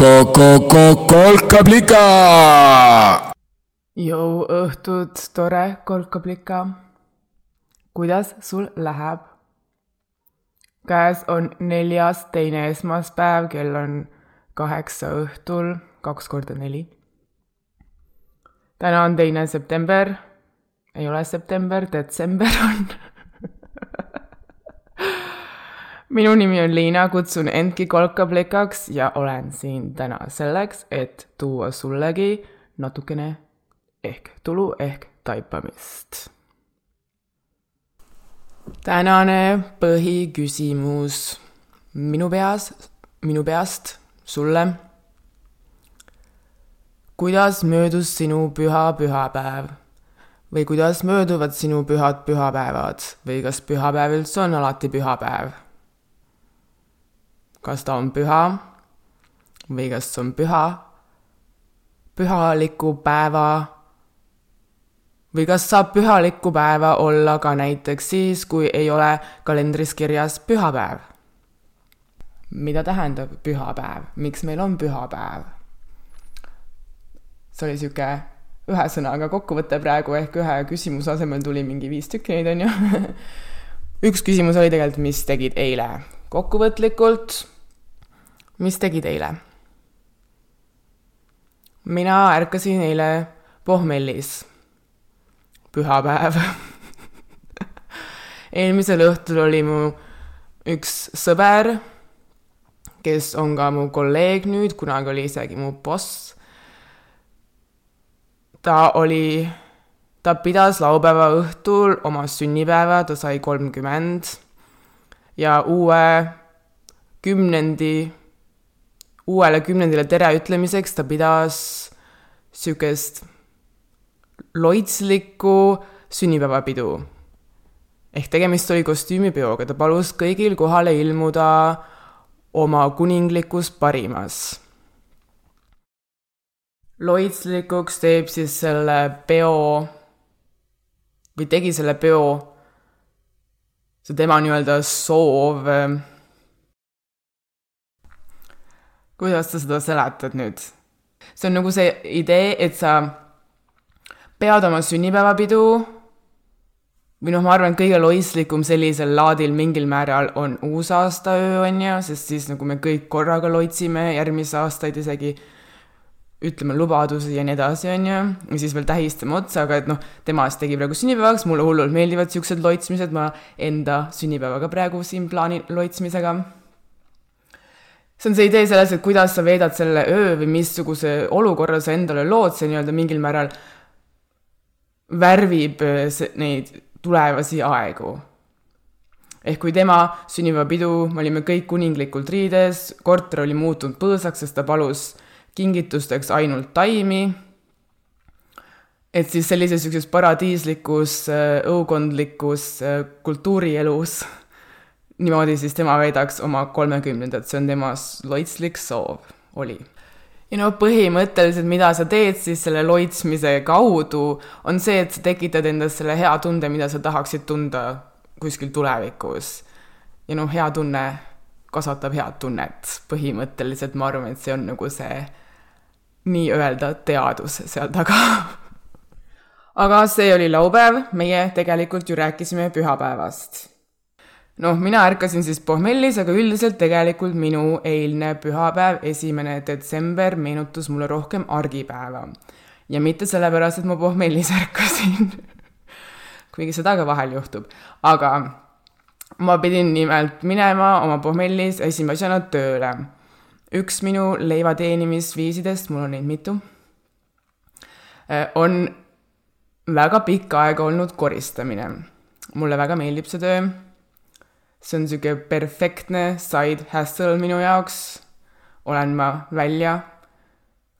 kolkablika. jõu õhtud, tore kolkablika. kuidas sul läheb? käes on neljas teine esmaspäev, kell on kaheksa õhtul, kaks korda neli. täna on teine september, ei ole september, detsember on. Minu nimi on Liina, kutsun endki kolkaplikaks ja olen siin täna selleks, et tuua sullegi natukene ehk tulu ehk taipamist. tänane põhiküsimus minu peas, minu peast sulle. kuidas möödus sinu püha pühapäev või kuidas mööduvad sinu pühad pühapäevad või kas pühapäev üldse on alati pühapäev? Kas ta on püha või kas on püha pühaliku päeva või kas saab pühalikku päeva olla ka näiteks siis, kui ei ole kalendris kirjas pühapäev? mida tähendab pühapäev, miks meil on pühapäev? see oli sihuke ühe sõnaga kokkuvõte praegu ehk ühe küsimuse asemel tuli mingi viis tükki neid onju. üks küsimus oli tegelikult, mis tegid eile? kokkuvõtlikult, mis tegid eile? mina ärkasin eile pohmellis pühapäev. eelmisel õhtul oli mu üks sõber, kes on ka mu kolleeg nüüd, kunagi oli isegi mu boss. ta oli, ta pidas laupäeva õhtul oma sünnipäeva, ta sai kolmkümmend ja uue kümnendi, uuele kümnendile tere ütlemiseks ta pidas sihukest loitslikku sünnipäevapidu. ehk tegemist oli kostüümipeoga, ta palus kõigil kohale ilmuda oma kuninglikus parimas. loitslikuks teeb siis selle peo või tegi selle peo see tema nii-öelda soov. kuidas sa seda seletad nüüd? see on nagu see idee, et sa pead oma sünnipäevapidu või noh, ma arvan, kõige loislikum sellisel laadil mingil määral on uusaastaöö on ju, sest siis nagu me kõik korraga loitsime järgmisi aastaid isegi ütleme lubadusi ja nii edasi, on ju, ja siis veel tähistame otsa, aga et noh, tema siis tegi praegu sünnipäevaks, mulle hullult meeldivad siuksed loitsmised, ma enda sünnipäevaga praegu siin plaanin loitsmisega. See on see idee selles, et kuidas sa veedad selle öö või missuguse olukorra sa endale lood, see nii-öelda mingil määral värvib see, neid tulevasi aegu. ehk kui tema sünnipäevapidu, me olime kõik kuninglikult riides, korter oli muutunud põõsaks, sest ta palus kingitusteks ainult taimi, et siis sellises niisuguses paradiislikus õukondlikus kultuurielus niimoodi siis tema veedaks oma kolmekümnendat, see on tema loitslik soov, oli. ja no põhimõtteliselt, mida sa teed siis selle loitsmise kaudu, on see, et sa tekitad endas selle hea tunde, mida sa tahaksid tunda kuskil tulevikus. ja noh, hea tunne kasvatab head tunnet, põhimõtteliselt ma arvan, et see on nagu see nii-öelda teadus seal taga. aga see oli laupäev, meie tegelikult ju rääkisime pühapäevast noh, mina ärkasin siis pohmellis, aga üldiselt tegelikult minu eilne pühapäev, esimene detsember meenutas mulle rohkem argipäeva. ja mitte sellepärast, et ma pohmellis ärkasin. kuigi seda ka vahel juhtub, aga ma pidin nimelt minema oma pohmellis esimese asjana tööle. Üks minu leiva teenimisviisidest, mul on neid mitu, on väga pikka aega olnud koristamine. mulle väga meeldib see töö see on niisugune perfektne side hustle minu jaoks, olen ma välja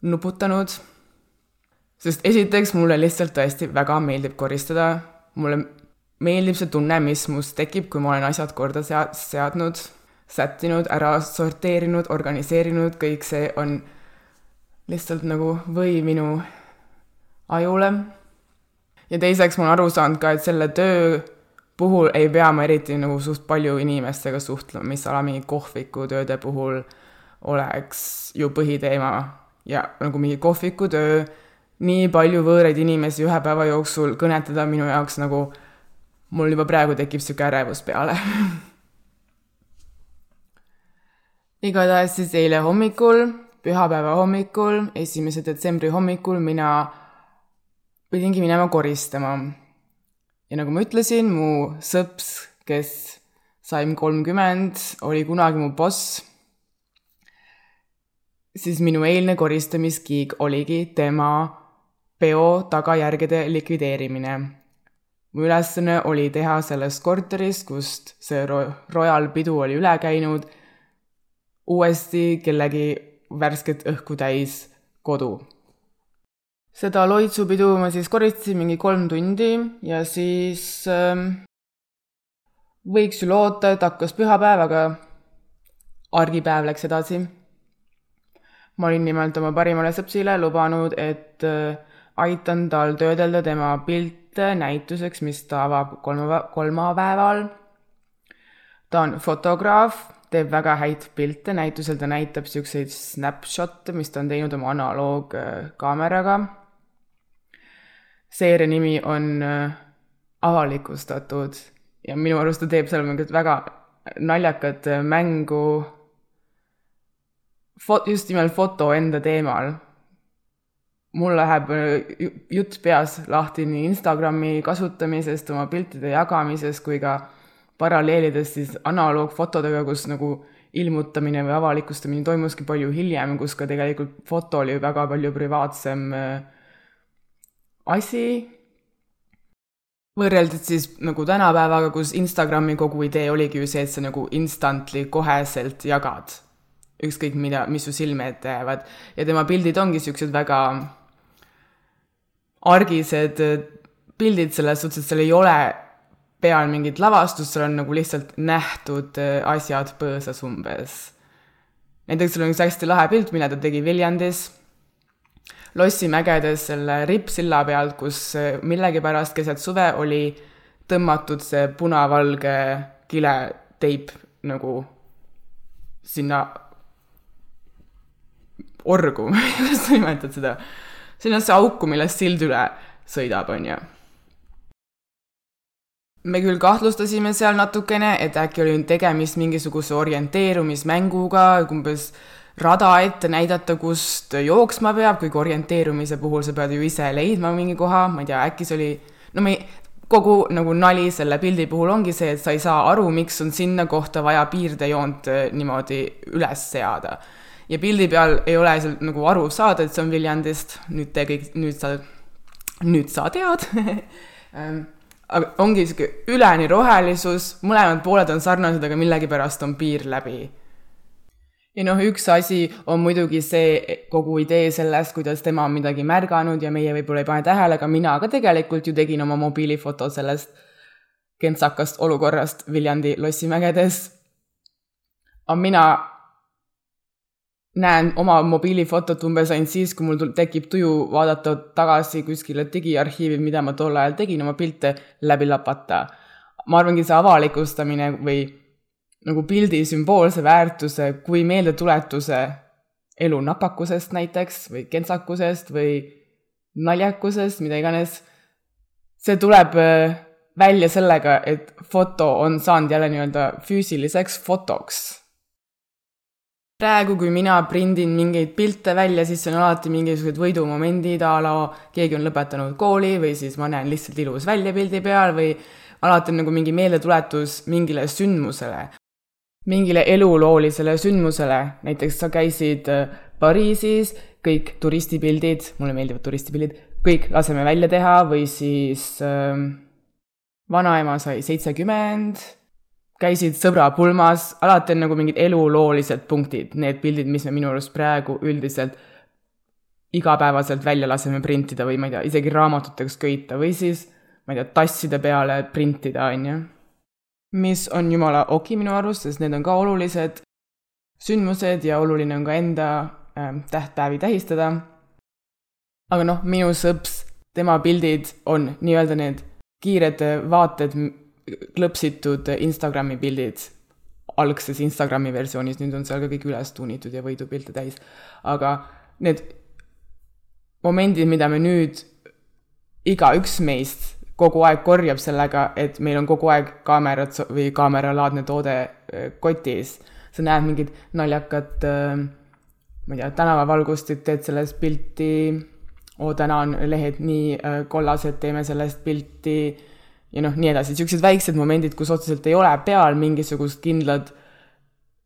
nuputanud. sest esiteks mulle lihtsalt tõesti väga meeldib koristada, mulle meeldib see tunne, mis must tekib, kui ma olen asjad korda sea-, seadnud, sättinud, ära sorteerinud, organiseerinud, kõik see on lihtsalt nagu või minu ajule. ja teiseks ma olen aru saanud ka, et selle töö puhul ei pea ma eriti nagu suht palju inimestega suhtlema, mis ala mingi kohviku tööde puhul oleks ju põhiteema ja nagu mingi kohvikutöö, nii palju võõraid inimesi ühe päeva jooksul kõnetada minu jaoks nagu mul juba praegu tekib sihuke ärevus peale igatahes siis eile hommikul, pühapäeva hommikul, esimese detsembri hommikul mina pidingi minema koristama. ja nagu ma ütlesin, mu sõps, kes sai kolmkümmend, oli kunagi mu boss, siis minu eilne koristamiskiig oligi tema peo tagajärgede likvideerimine. mu ülesanne oli teha sellest korterist, kust see ro-, Royal pidu oli üle käinud, uuesti kellegi värsket õhku täis kodu. seda loitsupidu ma siis koristasin mingi kolm tundi ja siis ähm, võiks ju loota, et hakkas pühapäev, aga argipäev läks edasi. ma olin nimelt oma parimale sõpsile lubanud, et äh, aitan tal töödelda tema pilte näituseks, mis ta avab kolma, kolmapäeval. ta on fotograaf teeb väga häid pilte, näitusel ta näitab niisuguseid snapshot'e, mis ta on teinud oma analoogkaameraga. seeria nimi on äh, avalikustatud ja minu arust ta teeb seal mingit väga naljakat äh, mängu fot-, just nimelt foto enda teemal. mul läheb äh, jutt peas lahti nii Instagrami kasutamisest, oma piltide jagamisest kui ka paralleelidest siis analoogfotodega, kus nagu ilmutamine või avalikustamine toimuski palju hiljem, kus ka tegelikult foto oli väga palju privaatsem äh, asi. võrreldes siis nagu tänapäevaga, kus Instagrami kogu idee oligi ju see, et sa nagu instantly, koheselt jagad ükskõik mida, mis su silme ette jäävad ja tema pildid ongi niisugused väga argised pildid selles suhtes, et seal ei ole peal mingit lavastust, seal on nagu lihtsalt nähtud äh, asjad põõsas umbes. näiteks sul on üks hästi lahe pilt, mille ta tegi Viljandis, Lossi mägedes selle rippsilla pealt, kus äh, millegipärast keset suve oli tõmmatud see punavalge kileteip nagu sinna orgu, kuidas sa nimetad seda, sinnasse auku, millest sild üle sõidab, on ju me küll kahtlustasime seal natukene, et äkki oli tegemist mingisuguse orienteerumismänguga, umbes rada ette näidata, kust jooksma peab, kuigi orienteerumise puhul sa pead ju ise leidma mingi koha, ma ei tea, äkki see oli, no me, kogu nagu nali selle pildi puhul ongi see, et sa ei saa aru, miks on sinna kohta vaja piirdejoont äh, niimoodi üles seada. ja pildi peal ei ole seal nagu aru saada, et see on Viljandist, nüüd te kõik, nüüd sa, nüüd sa tead ähm, aga ongi sihuke üleni rohelisus, mõlemad pooled on sarnased, aga millegipärast on piir läbi. ja noh, üks asi on muidugi see kogu idee sellest, kuidas tema on midagi märganud ja meie võib-olla ei pane tähele, aga mina ka tegelikult ju tegin oma mobiilifoto sellest kentsakast olukorrast Viljandi lossimägedes. aga mina näen oma mobiilifotot umbes ainult siis, kui mul tekib tuju vaadata tagasi kuskile digiarhiivi, mida ma tol ajal tegin, oma pilte läbi lapata. ma arvangi, see avalikustamine või nagu pildi sümboolse väärtuse kui meeldetuletuse elu napakusest näiteks või kentsakusest või naljakusest, mida iganes, see tuleb äh, välja sellega, et foto on saanud jälle nii-öelda füüsiliseks fotoks praegu, kui mina prindin mingeid pilte välja, siis on alati mingisugused võidumomendid a la keegi on lõpetanud kooli või siis ma näen lihtsalt ilus välja pildi peal või alati on nagu mingi meeldetuletus mingile sündmusele, mingile eluloolisele sündmusele, näiteks sa käisid äh, Pariisis, kõik turistipildid, mulle meeldivad turistipildid, kõik laseme välja teha või siis äh, vanaema sai seitsekümmend käisid sõbra pulmas, alati on nagu mingid eluloolised punktid, need pildid, mis me minu arust praegu üldiselt igapäevaselt välja laseme printida või ma ei tea, isegi raamatuteks köita või siis ma ei tea, tasside peale printida, on ju. mis on jumala oki minu arust, sest need on ka olulised sündmused ja oluline on ka enda äh, tähtpäevi tähistada. aga noh, minu sõps, tema pildid on nii-öelda need kiired vaated klõpsitud Instagrami pildid algses Instagrami versioonis, nüüd on seal ka kõik üles tuunitud ja võidupilte täis. aga need momendid, mida me nüüd, igaüks meist kogu aeg korjab sellega, et meil on kogu aeg kaamerad või kaameralaadne toode äh, kotis. sa näed mingit naljakat, äh, ma ei tea, tänavavalgustit, teed sellest pilti, oo, täna on lehed nii äh, kollased, teeme sellest pilti ja noh, nii edasi, niisugused väiksed momendid, kus otseselt ei ole peal mingisugust kindlat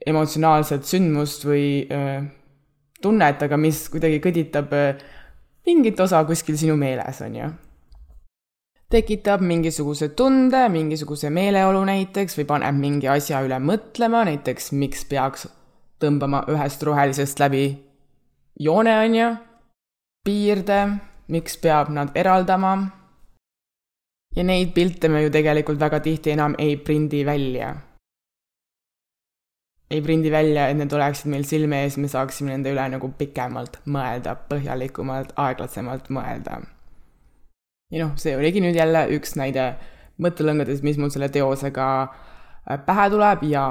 emotsionaalset sündmust või äh, tunnet, aga mis kuidagi kõditab äh, mingit osa kuskil sinu meeles, on ju. tekitab mingisuguse tunde, mingisuguse meeleolu näiteks või paneb mingi asja üle mõtlema, näiteks miks peaks tõmbama ühest rohelisest läbi joone, on ju, piirde, miks peab nad eraldama ja neid pilte me ju tegelikult väga tihti enam ei prindi välja. ei prindi välja, et need oleksid meil silme ees, me saaksime nende üle nagu pikemalt mõelda, põhjalikumalt, aeglasemalt mõelda. ja noh, see oligi nüüd jälle üks näide mõttelõngadest, mis mul selle teosega äh, pähe tuleb ja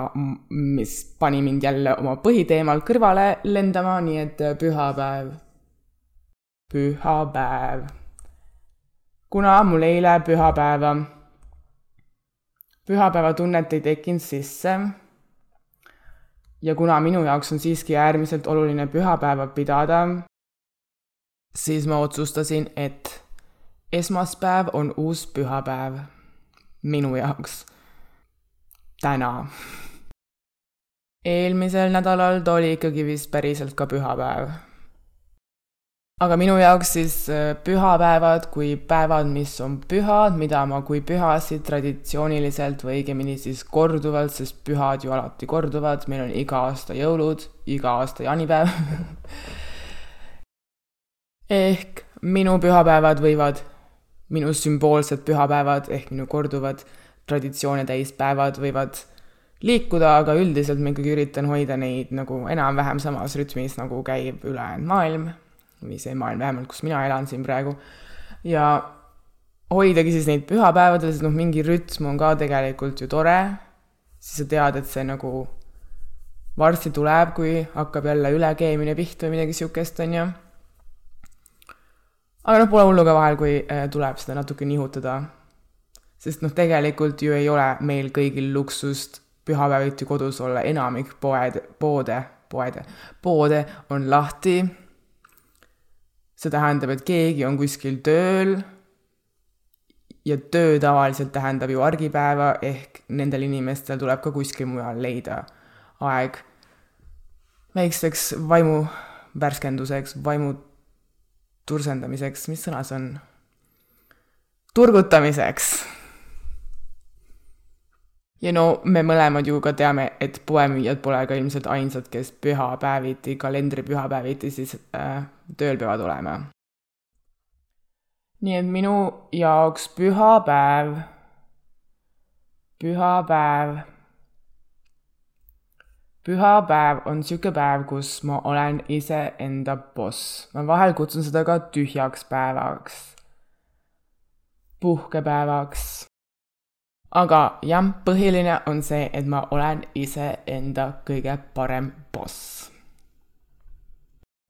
mis pani mind jälle oma põhiteemalt kõrvale lendama, nii et äh, pühapäev, pühapäev kuna mul eile pühapäeva, pühapäevatunnet ei tekkinud sisse ja kuna minu jaoks on siiski äärmiselt oluline pühapäeva pidada, siis ma otsustasin, et esmaspäev on uus pühapäev minu jaoks. täna. eelmisel nädalal ta oli ikkagi vist päriselt ka pühapäev aga minu jaoks siis äh, pühapäevad kui päevad, mis on pühad, mida ma kui pühasid traditsiooniliselt või õigemini siis korduvalt, sest pühad ju alati korduvad, meil on iga aasta jõulud, iga aasta jaanipäev. Ehk minu pühapäevad võivad, minu sümboolsed pühapäevad ehk minu korduvad traditsioone täis päevad võivad liikuda, aga üldiselt ma ikkagi üritan hoida neid nagu enam-vähem samas rütmis, nagu käib ülejäänud maailm või see maailm vähemalt, kus mina elan siin praegu. ja hoidagi siis neid pühapäevadel, sest noh, mingi rütm on ka tegelikult ju tore, siis sa tead, et see nagu varsti tuleb, kui hakkab jälle ülekeemine pihta või midagi sihukest, on ju. aga noh, pole hullu ka vahel, kui äh, tuleb seda natuke nihutada. sest noh, tegelikult ju ei ole meil kõigil luksust pühapäeviti kodus olla, enamik poed, poode, poede, poode on lahti see tähendab, et keegi on kuskil tööl ja töö tavaliselt tähendab ju argipäeva, ehk nendel inimestel tuleb ka kuskil mujal leida aeg väikseks vaimu värskenduseks, vaimu tursendamiseks, mis sõna see on? turgutamiseks ja no me mõlemad ju ka teame, et poemüüjad pole ka ilmselt ainsad, kes pühapäeviti, kalendripühapäeviti siis äh, tööl peavad olema. nii et minu jaoks pühapäev, pühapäev, pühapäev on niisugune päev, kus ma olen iseenda boss. ma vahel kutsun seda ka tühjaks päevaks, puhkepäevaks aga jah, põhiline on see, et ma olen iseenda kõige parem boss.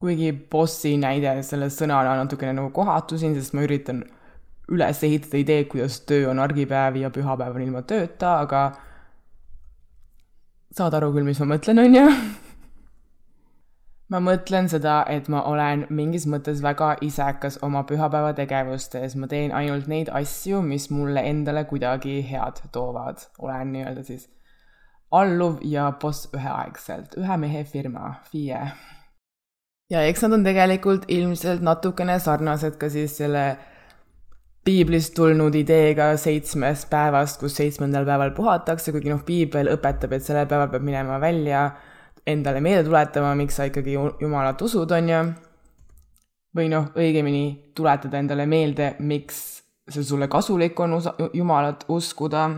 kuigi bossi näide selle sõnana natukene nagu kohatu siin, sest ma üritan üles ehitada ideed, kuidas töö on argipäev ja pühapäev on ilma tööta, aga saad aru küll, mis ma mõtlen, on ju ma mõtlen seda, et ma olen mingis mõttes väga isekas oma pühapäevategevustes, ma teen ainult neid asju, mis mulle endale kuidagi head toovad, olen nii-öelda siis alluv ja boss üheaegselt, ühe mehe firma, FIE. ja eks nad on tegelikult ilmselt natukene sarnased ka siis selle piiblist tulnud ideega seitsmest päevast, kus seitsmendal päeval puhatakse, kuigi noh, piibel õpetab, et sellel päeval peab minema välja endale meelde tuletama, miks sa ikkagi Jumalat usud, on ju. või noh, õigemini tuletada endale meelde, miks see sulle kasulik on usa-, Jumalat uskuda.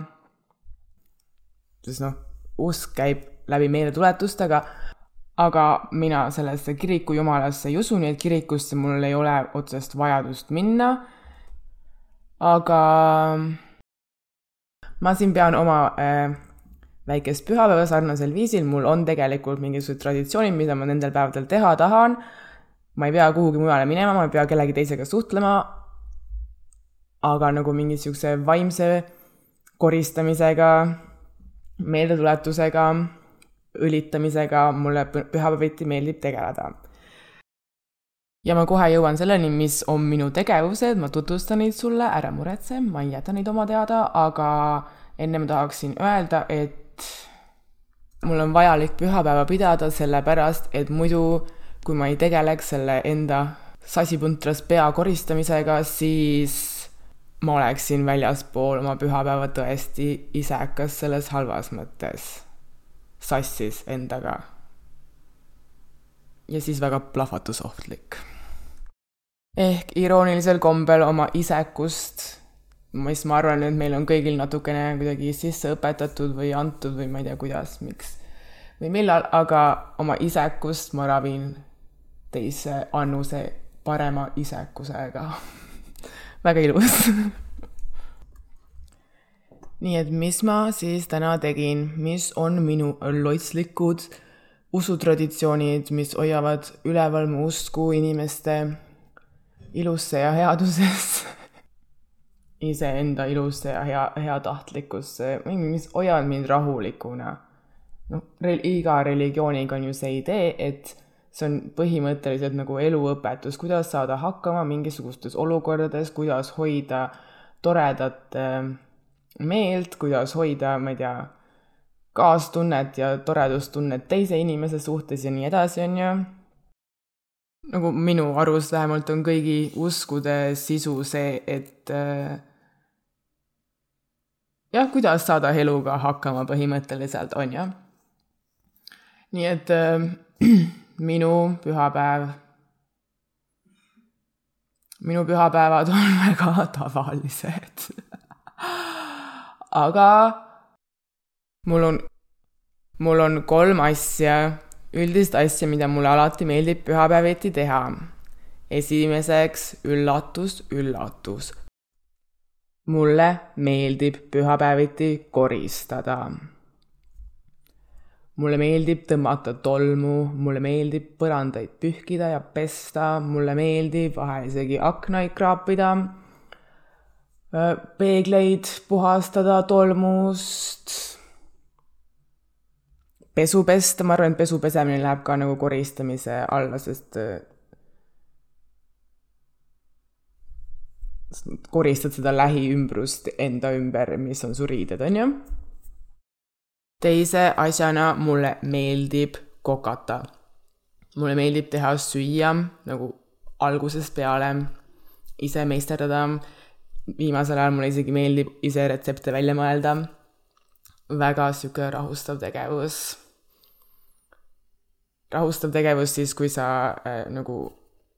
sest noh, usk käib läbi meeldetuletustega, aga mina sellesse kiriku jumalasse ei usu, nii et kirikusse mul ei ole otsest vajadust minna. aga ma siin pean oma äh, väikest pühapäeva sarnasel viisil, mul on tegelikult mingisugused traditsioonid, mida ma nendel päevadel teha tahan, ma ei pea kuhugi mujale minema, ma ei pea kellegi teisega suhtlema, aga nagu mingi niisuguse vaimse koristamisega, meeldetuletusega, õlitamisega mulle pühapäeviti meeldib tegeleda. ja ma kohe jõuan selleni, mis on minu tegevused, ma tutvustan neid sulle, ära muretse, ma ei jäta neid oma teada, aga enne ma tahaksin öelda, et mul on vajalik pühapäeva pidada, sellepärast et muidu, kui ma ei tegeleks selle enda sasipuntras pea koristamisega, siis ma oleksin väljaspool oma pühapäeva tõesti isekas selles halvas mõttes, sassis endaga. ja siis väga plahvatusohtlik. ehk iroonilisel kombel oma isekust, mis ma arvan, et meil on kõigil natukene kuidagi sisse õpetatud või antud või ma ei tea, kuidas, miks. Või millal, aga oma isekust ma ravin teise annuse parema isekusega. Väga ilus. Nii et mis ma siis täna tegin, mis on minu loitslikud usutraditsioonid, mis hoiavad üleval mu usku inimeste ilusse ja headusesse iseenda ilusse ja hea, heatahtlikkusse, mis hoiavad mind rahulikuna. noh, iga religiooniga on ju see idee, et see on põhimõtteliselt nagu eluõpetus, kuidas saada hakkama mingisugustes olukordades, kuidas hoida toredat äh, meelt, kuidas hoida, ma ei tea, kaastunnet ja toredustunnet teise inimese suhtes ja nii edasi, on ju. nagu minu arust vähemalt on kõigi uskude sisu see, et äh, jah, kuidas saada eluga hakkama põhimõtteliselt, on ju. nii et äh, minu pühapäev, minu pühapäevad on väga tavalised aga mul on, mul on kolm asja, üldist asja, mida mulle alati meeldib pühapäeviti teha. esimeseks üllatus, üllatus. Mulle meeldib pühapäeviti koristada. Mulle meeldib tõmmata tolmu, mulle meeldib põrandaid pühkida ja pesta, mulle meeldib vahel isegi aknaid kraapida, peegleid puhastada tolmust, pesu pesta, ma arvan, et pesu pesemine läheb ka nagu koristamise alla, sest koristad seda lähiümbrust enda ümber, mis on su riided, on ju teise asjana mulle meeldib kokata. mulle meeldib teha süüa nagu algusest peale, ise meisterdada, viimasel ajal mulle isegi meeldib ise retsepte välja mõelda. väga sihuke rahustav tegevus. rahustav tegevus siis, kui sa äh, nagu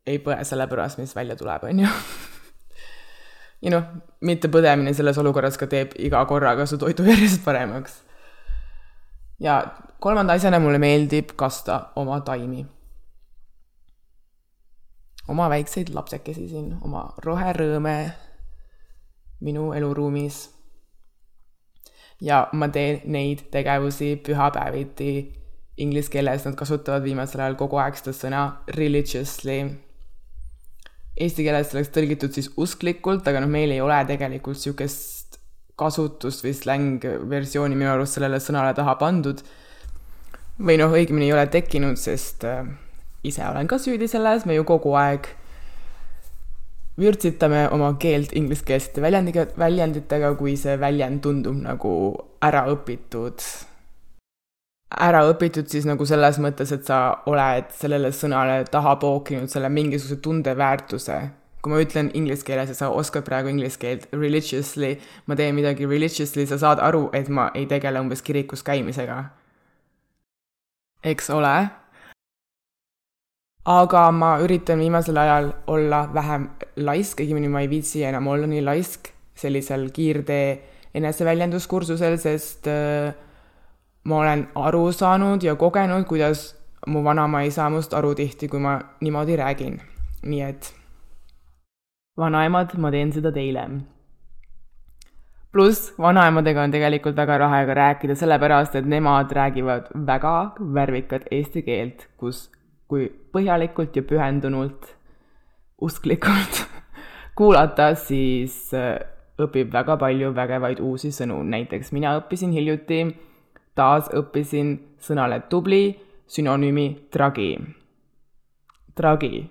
ei põe selle pärast, mis välja tuleb, on ju ja noh, mitte põdemine selles olukorras ka teeb iga korraga su toidu järjest paremaks ja kolmanda asjana mulle meeldib kasta oma taimi. oma väikseid lapsekesi siin, oma roherõõme minu eluruumis. ja ma teen neid tegevusi pühapäeviti inglise keeles, nad kasutavad viimasel ajal kogu aeg seda sõna religiously. Eesti keeles oleks tõlgitud siis usklikult, aga noh, meil ei ole tegelikult niisugust kasutust või släng-versiooni minu arust sellele sõnale taha pandud. või noh, õigemini ei ole tekkinud, sest äh, ise olen ka süüdi selles, me ju kogu aeg vürtsitame oma keelt ingliskeelsete väljendiga, väljenditega, kui see väljend tundub nagu ära õpitud. Ära õpitud siis nagu selles mõttes, et sa oled sellele sõnale taha pookinud selle mingisuguse tundeväärtuse kui ma ütlen inglise keeles ja sa oskad praegu inglise keelt religiously, ma teen midagi religiously, sa saad aru, et ma ei tegele umbes kirikus käimisega. eks ole? aga ma üritan viimasel ajal olla vähem laisk, õigemini ma ei viitsi enam olla nii laisk sellisel kiirtee eneseväljenduskursusel, sest äh, ma olen aru saanud ja kogenud, kuidas mu vanaema ei saa must aru tihti, kui ma niimoodi räägin. nii et vanaemad, ma teen seda teile. pluss vanaemadega on tegelikult väga lahe ka rääkida, sellepärast et nemad räägivad väga värvikat eesti keelt, kus, kui põhjalikult ja pühendunult, usklikult kuulata, siis äh, õpib väga palju vägevaid uusi sõnu, näiteks mina õppisin hiljuti, taas õppisin sõnale tubli sünonüümi tragi. tragi.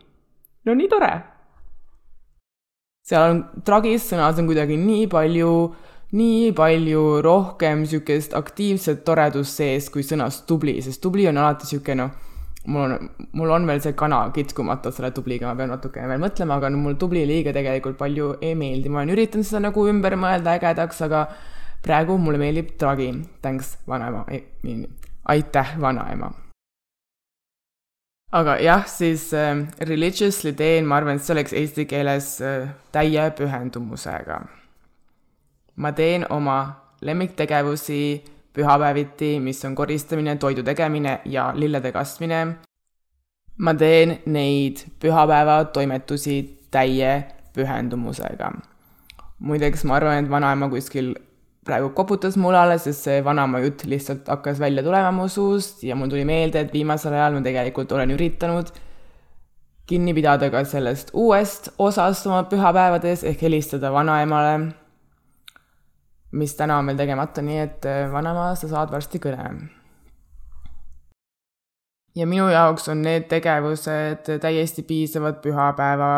no nii tore seal on tragis sõnas on kuidagi nii palju, nii palju rohkem niisugust aktiivset toredust sees kui sõnas tubli, sest tubli on alati niisugune noh, mul on, mul on veel see kana kitkumata selle tubliga, ma pean natukene veel mõtlema, aga no mul tubli liiga tegelikult palju ei meeldi, ma olen üritanud seda nagu ümber mõelda ägedaks, aga praegu mulle meeldib tragi. Thanks, vanaema, aitäh, vanaema aga jah, siis äh, religiously teen, ma arvan, et see oleks eesti keeles äh, täie pühendumusega. ma teen oma lemmiktegevusi pühapäeviti, mis on koristamine, toidu tegemine ja lillede kastmine. ma teen neid pühapäeva toimetusi täie pühendumusega. muideks ma arvan, et vanaema kuskil praegu koputas mulale, sest see vanaema jutt lihtsalt hakkas välja tulema mu suust ja mul tuli meelde, et viimasel ajal ma tegelikult olen üritanud kinni pidada ka sellest uuest osast oma pühapäevades ehk helistada vanaemale, mis täna on veel tegemata, nii et äh, vanaema, sa saad varsti kõne. ja minu jaoks on need tegevused täiesti piisavad pühapäeva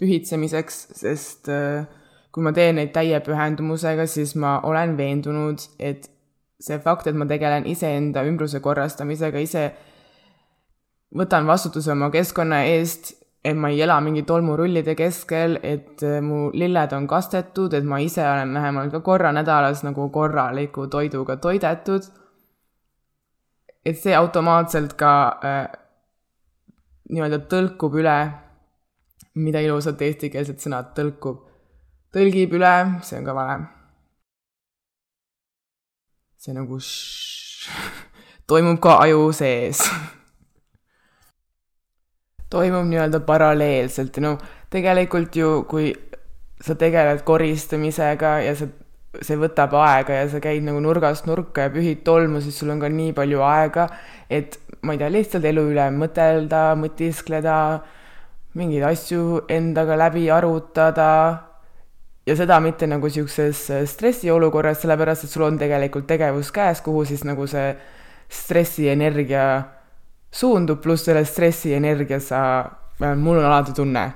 pühitsemiseks, sest äh, kui ma teen neid täie pühendumusega, siis ma olen veendunud, et see fakt, et ma tegelen iseenda ümbruse korrastamisega, ise võtan vastutuse oma keskkonna eest, et ma ei ela mingi tolmurullide keskel, et mu lilled on kastetud, et ma ise olen vähemalt ka korra nädalas nagu korraliku toiduga toidetud. et see automaatselt ka äh, nii-öelda tõlkub üle, mida ilusat eestikeelset sõna tõlkub tõlgib üle, see on ka vale. see nagu š... toimub ka aju sees toimub nii-öelda paralleelselt ja no tegelikult ju, kui sa tegeled koristamisega ja sa, see võtab aega ja sa käid nagu nurgast nurka ja pühid tolmu, siis sul on ka nii palju aega, et ma ei tea, lihtsalt elu üle mõtelda, mõtiskleda, mingeid asju endaga läbi arutada ja seda mitte nagu niisuguses äh, stressiolukorras, sellepärast et sul on tegelikult tegevus käes, kuhu siis nagu see stressienergia suundub, pluss selle stressienergia sa, vähemalt mul on alati tunne.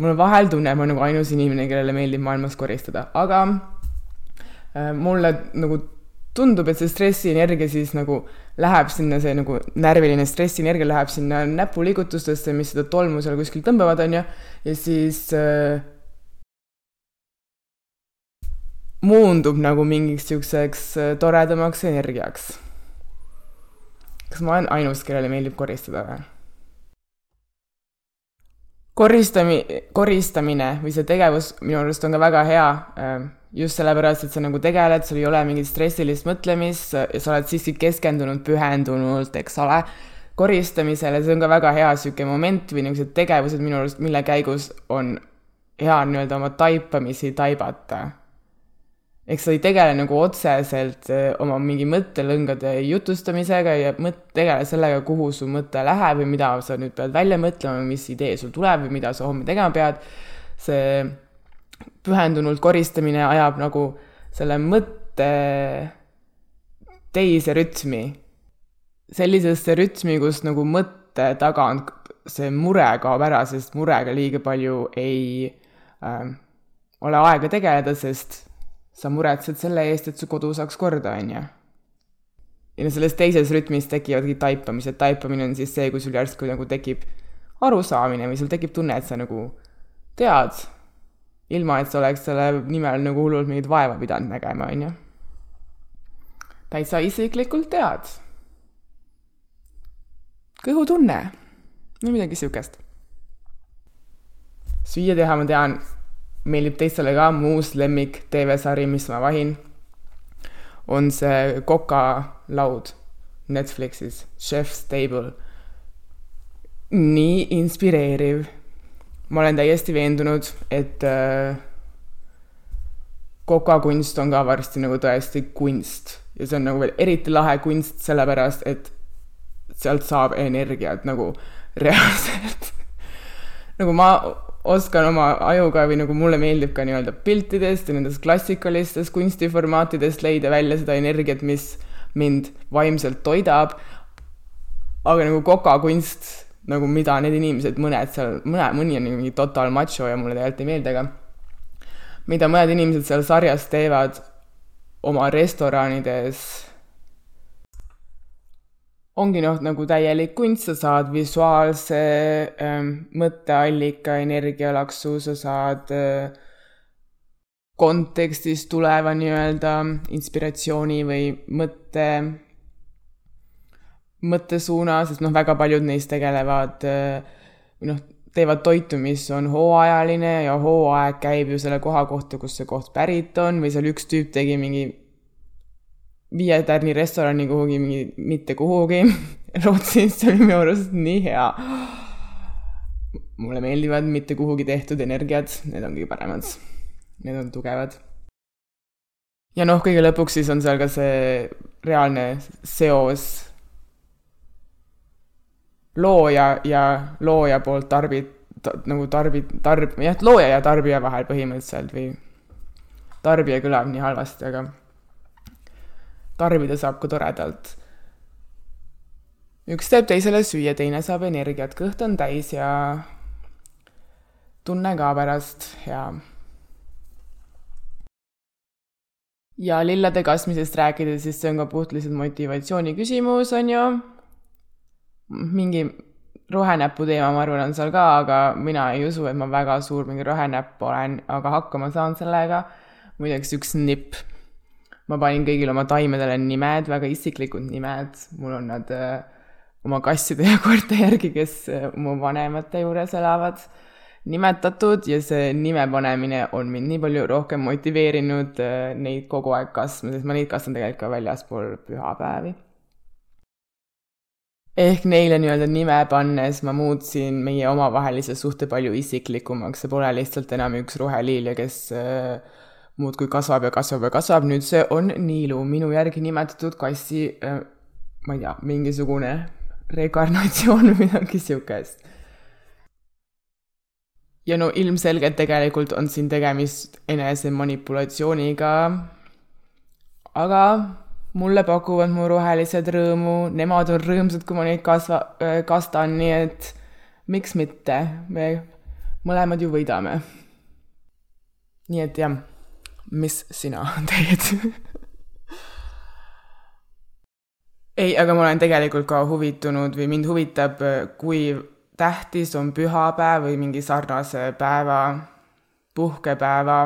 mul on vahel tunne, et ma olen nagu ainus inimene, kellele meeldib maailmas koristada, aga äh, mulle nagu tundub, et see stressienergia siis nagu läheb sinna, see nagu närviline stressienergia läheb sinna näpuliigutustesse, mis seda tolmu seal kuskil tõmbavad, on ju, ja siis äh, muundub nagu mingiks niisuguseks äh, toredamaks energiaks. kas ma olen ainus, kellele meeldib koristada või? koristami-, koristamine või see tegevus minu arust on ka väga hea äh, just sellepärast, et sa nagu tegeled, sul ei ole mingit stressilist mõtlemist ja sa oled siiski keskendunud pühendunult, eks ole, koristamisele, see on ka väga hea niisugune moment või niisugused tegevused minu arust, mille käigus on hea nii-öelda oma taipamisi taibata. eks sa ei tegele nagu otseselt eh, oma mingi mõttelõngade jutustamisega ja mõt-, tegele sellega, kuhu su mõte läheb või mida sa nüüd pead välja mõtlema, mis idee sul tuleb või mida sa homme tegema pead, see pühendunult koristamine ajab nagu selle mõtte teise rütmi. sellisesse rütmi, kus nagu mõtte tagant see mure kaob ära, sest murega liiga palju ei äh, ole aega tegeleda, sest sa muretsed selle eest, et su kodu saaks korda, on ju. ja no selles teises rütmis tekivadki taipamised, taipamine on siis see, kui sul järsku nagu tekib arusaamine või sul tekib tunne, et sa nagu tead ilma et sa oleks selle nimel nagu hullult mingit vaeva pidanud nägema, on ju. täitsa isiklikult tead. kõhutunne või midagi siukest. süüa teha ma tean, meeldib teistele ka, mu uus lemmik TV-sari, mis ma vahin, on see kokalaud Netflixis, Chef's Table. nii inspireeriv ma olen täiesti veendunud, et äh, kokakunst on ka varsti nagu tõesti kunst ja see on nagu veel eriti lahe kunst, sellepärast et sealt saab energiat nagu reaalselt nagu ma oskan oma ajuga või nagu mulle meeldib ka nii-öelda piltidest ja nendest klassikalistest kunstiformaatidest leida välja seda energiat, mis mind vaimselt toidab. aga nagu kokakunst, nagu mida need inimesed, mõned seal, mõne, mõni on mingi total macho ja mulle tegelikult ei meeldi, aga mida mõned inimesed seal sarjas teevad oma restoranides ongi noh, nagu täielik kunst, sa saad visuaalse ähm, mõtteallika energialaksu, sa saad äh, kontekstist tuleva nii-öelda inspiratsiooni või mõtte, mõttesuuna, sest noh, väga paljud neist tegelevad äh, või noh, teevad toitu, mis on hooajaline ja hooaeg käib ju selle koha kohta, kust see koht pärit on või seal üks tüüp tegi mingi viie tärni restorani kuhugi mingi mitte kuhugi Rootsis, see oli minu arust nii hea. mulle meeldivad mitte kuhugi tehtud energiad, need on kõige paremad. Need on tugevad. ja noh, kõige lõpuks siis on seal ka see reaalne seos looja ja looja poolt tarbi- ta,, nagu tarbi-, tarb-, jah, looja ja tarbija vahel põhimõtteliselt või tarbija kõlab nii halvasti, aga tarbida saab ka toredalt. üks teeb teisele süüa, teine saab energiat, kõht on täis ja tunne ka pärast hea. ja lillede kasvamisest rääkides, siis see on ka puhtliselt motivatsiooni küsimus, on ju. Mingi rohenäpu teema, ma arvan, on seal ka, aga mina ei usu, et ma väga suur mingi rohenäpp olen, aga hakkama saan sellega. muideks üks nipp ma panin kõigile oma taimedele nimed, väga isiklikud nimed, mul on nad äh, oma kasside ja koerte järgi, kes äh, mu vanemate juures elavad, nimetatud ja see nime panemine on mind nii palju rohkem motiveerinud äh, neid kogu aeg kasvama, sest ma neid kasvan tegelikult ka väljaspool pühapäevi. Ehk neile nii-öelda nime pannes ma muutsin meie omavahelise suhte palju isiklikumaks, see pole lihtsalt enam üks roheliilja, kes äh, muudkui kasvab ja kasvab ja kasvab, nüüd see on Niilu, minu järgi nimetatud kassi äh,, ma ei tea, mingisugune rekarnatsioon või midagi siukest. ja no ilmselgelt tegelikult on siin tegemist enesemanipulatsiooniga, aga mulle pakuvad mu rohelised rõõmu, nemad on rõõmsad, kui ma neid kasva-, äh, kastan, nii et miks mitte, me mõlemad ju võidame. nii et jah mis sina teed? Ei, aga ma olen tegelikult ka huvitunud või mind huvitab, kui tähtis on pühapäev või mingi sarnase päeva, puhkepäeva,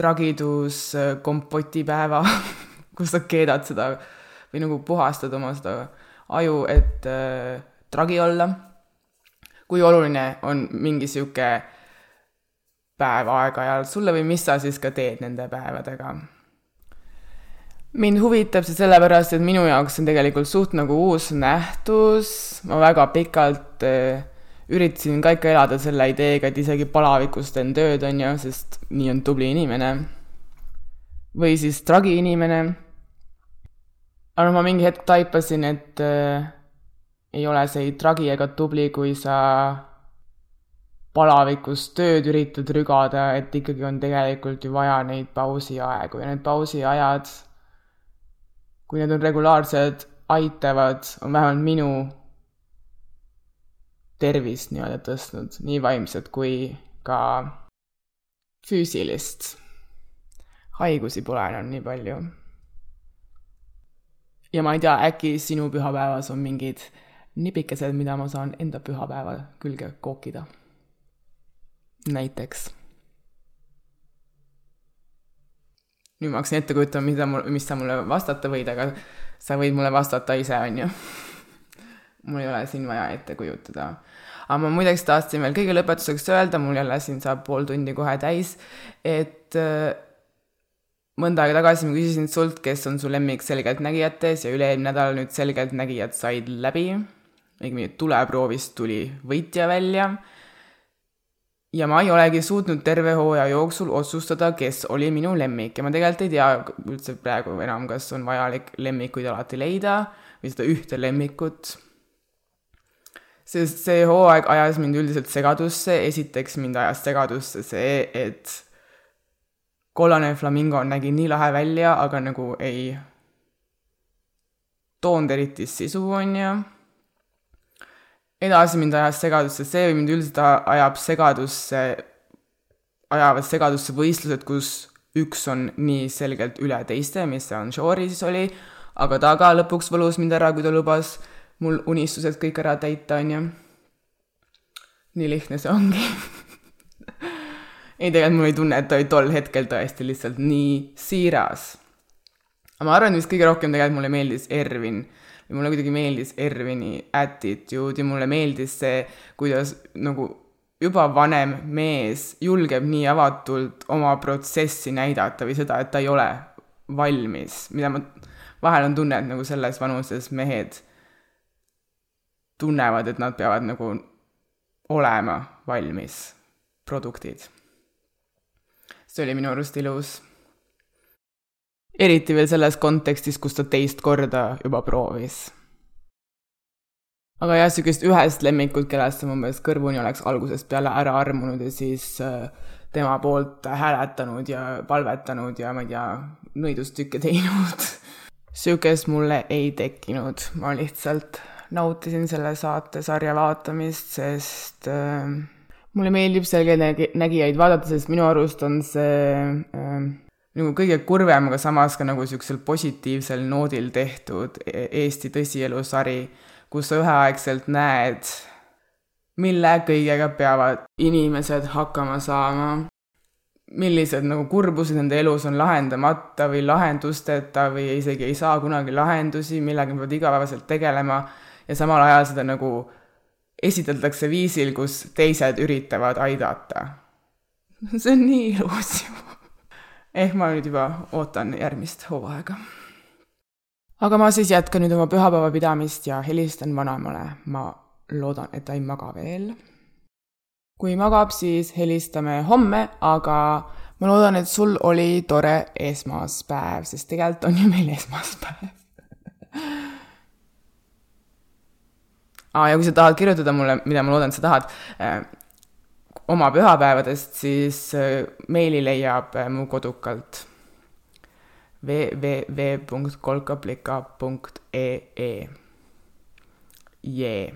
tragidus kompotipäeva kus sa keedad seda või nagu puhastad oma seda aju, et äh, tragi olla. kui oluline on mingi sihuke päev aeg-ajalt sulle või mis sa siis ka teed nende päevadega? mind huvitab see sellepärast, et minu jaoks on tegelikult suht nagu uus nähtus, ma väga pikalt äh, üritasin ka ikka elada selle ideega, et isegi palavikus teen tööd, on ju, sest nii on tubli inimene. või siis tragi inimene. aga noh, ma mingi hetk taipasin, et äh, ei ole see ei tragi ega tubli, kui sa palavikus tööd üritad rügada, et ikkagi on tegelikult ju vaja neid pausiaegu ja need pausiajad, kui need on regulaarsed, aitavad, on vähemalt minu tervist nii-öelda tõstnud, nii vaimset kui ka füüsilist. haigusi pole enam nii palju. ja ma ei tea, äkki sinu pühapäevas on mingid nipikesed, mida ma saan enda pühapäeva külge kookida näiteks. nüüd ma hakkasin ette kujutama, mida mul, mis sa mulle vastata võid, aga sa võid mulle vastata ise, on ju. mul ei ole siin vaja ette kujutada. Aga ma muideks tahtsin veel kõige lõpetuseks öelda, mul jälle siin saab pool tundi kohe täis, et äh, mõnda aega tagasi ma küsisin sult, kes on su lemmik selgeltnägijates ja üle-eelmine nädal nüüd selgeltnägijad said läbi. õigemini tuleproovist tuli võitja välja ja ma ei olegi suutnud terve hooaja jooksul otsustada, kes oli minu lemmik ja ma tegelikult ei tea üldse praegu enam, kas on vajalik lemmikuid alati leida või seda ühte lemmikut. Sest see hooaeg ajas mind üldiselt segadusse, esiteks mind ajas segadusse see, et kollane flamingo nägi nii lahe välja, aga nagu ei toonud eriti sisu, on ju edasi mind ajas segadusse see või mind üldiselt ajab segadusse, ajavad segadusse võistlused, kus üks on nii selgelt üle teiste, mis see on, Shori siis oli, aga ta ka lõpuks võlus mind ära, kui ta lubas mul unistused kõik ära täita, on ju. nii lihtne see ongi ei, tegelikult mul oli tunne, et ta oli tol hetkel tõesti lihtsalt nii siiras. aga ma arvan, mis kõige rohkem tegelikult mulle meeldis Ervin mulle kuidagi meeldis Ervini attitude ja mulle meeldis see, kuidas nagu juba vanem mees julgeb nii avatult oma protsessi näidata või seda, et ta ei ole valmis, mida ma vahel on tunne, et nagu selles vanuses mehed tunnevad, et nad peavad nagu olema valmis produktid. see oli minu arust ilus eriti veel selles kontekstis, kus ta teist korda juba proovis. aga jah, niisugust ühest lemmikut, kellest ma umbes kõrvuni oleks algusest peale ära armunud ja siis äh, tema poolt hääletanud ja palvetanud ja ma ei tea, nõidustükke teinud. niisugust mulle ei tekkinud, ma lihtsalt nautisin selle saatesarja vaatamist, sest äh, mulle meeldib selgeltnägijaid vaadata, sest minu arust on see äh, nagu kõige kurvem, aga samas ka nagu niisugusel positiivsel noodil tehtud e-, Eesti tõsielusari, kus sa üheaegselt näed, mille kõigega peavad inimesed hakkama saama, millised nagu kurbused nende elus on lahendamata või lahendusteta või isegi ei saa kunagi lahendusi, millega nad peavad igapäevaselt tegelema ja samal ajal seda nagu esitletakse viisil, kus teised üritavad aidata. see on nii ilus ju ehk ma nüüd juba ootan järgmist hooaega. aga ma siis jätkan nüüd oma pühapäeva pidamist ja helistan vanaemale, ma loodan, et ta ei maga veel. kui magab, siis helistame homme, aga ma loodan, et sul oli tore esmaspäev, sest tegelikult on ju meil esmaspäev aa, ja kui sa tahad kirjutada mulle, mida ma loodan, et sa tahad, eh, oma pühapäevadest, siis äh, meili leiab äh, mu kodukalt www.kolkaplika.ee. jee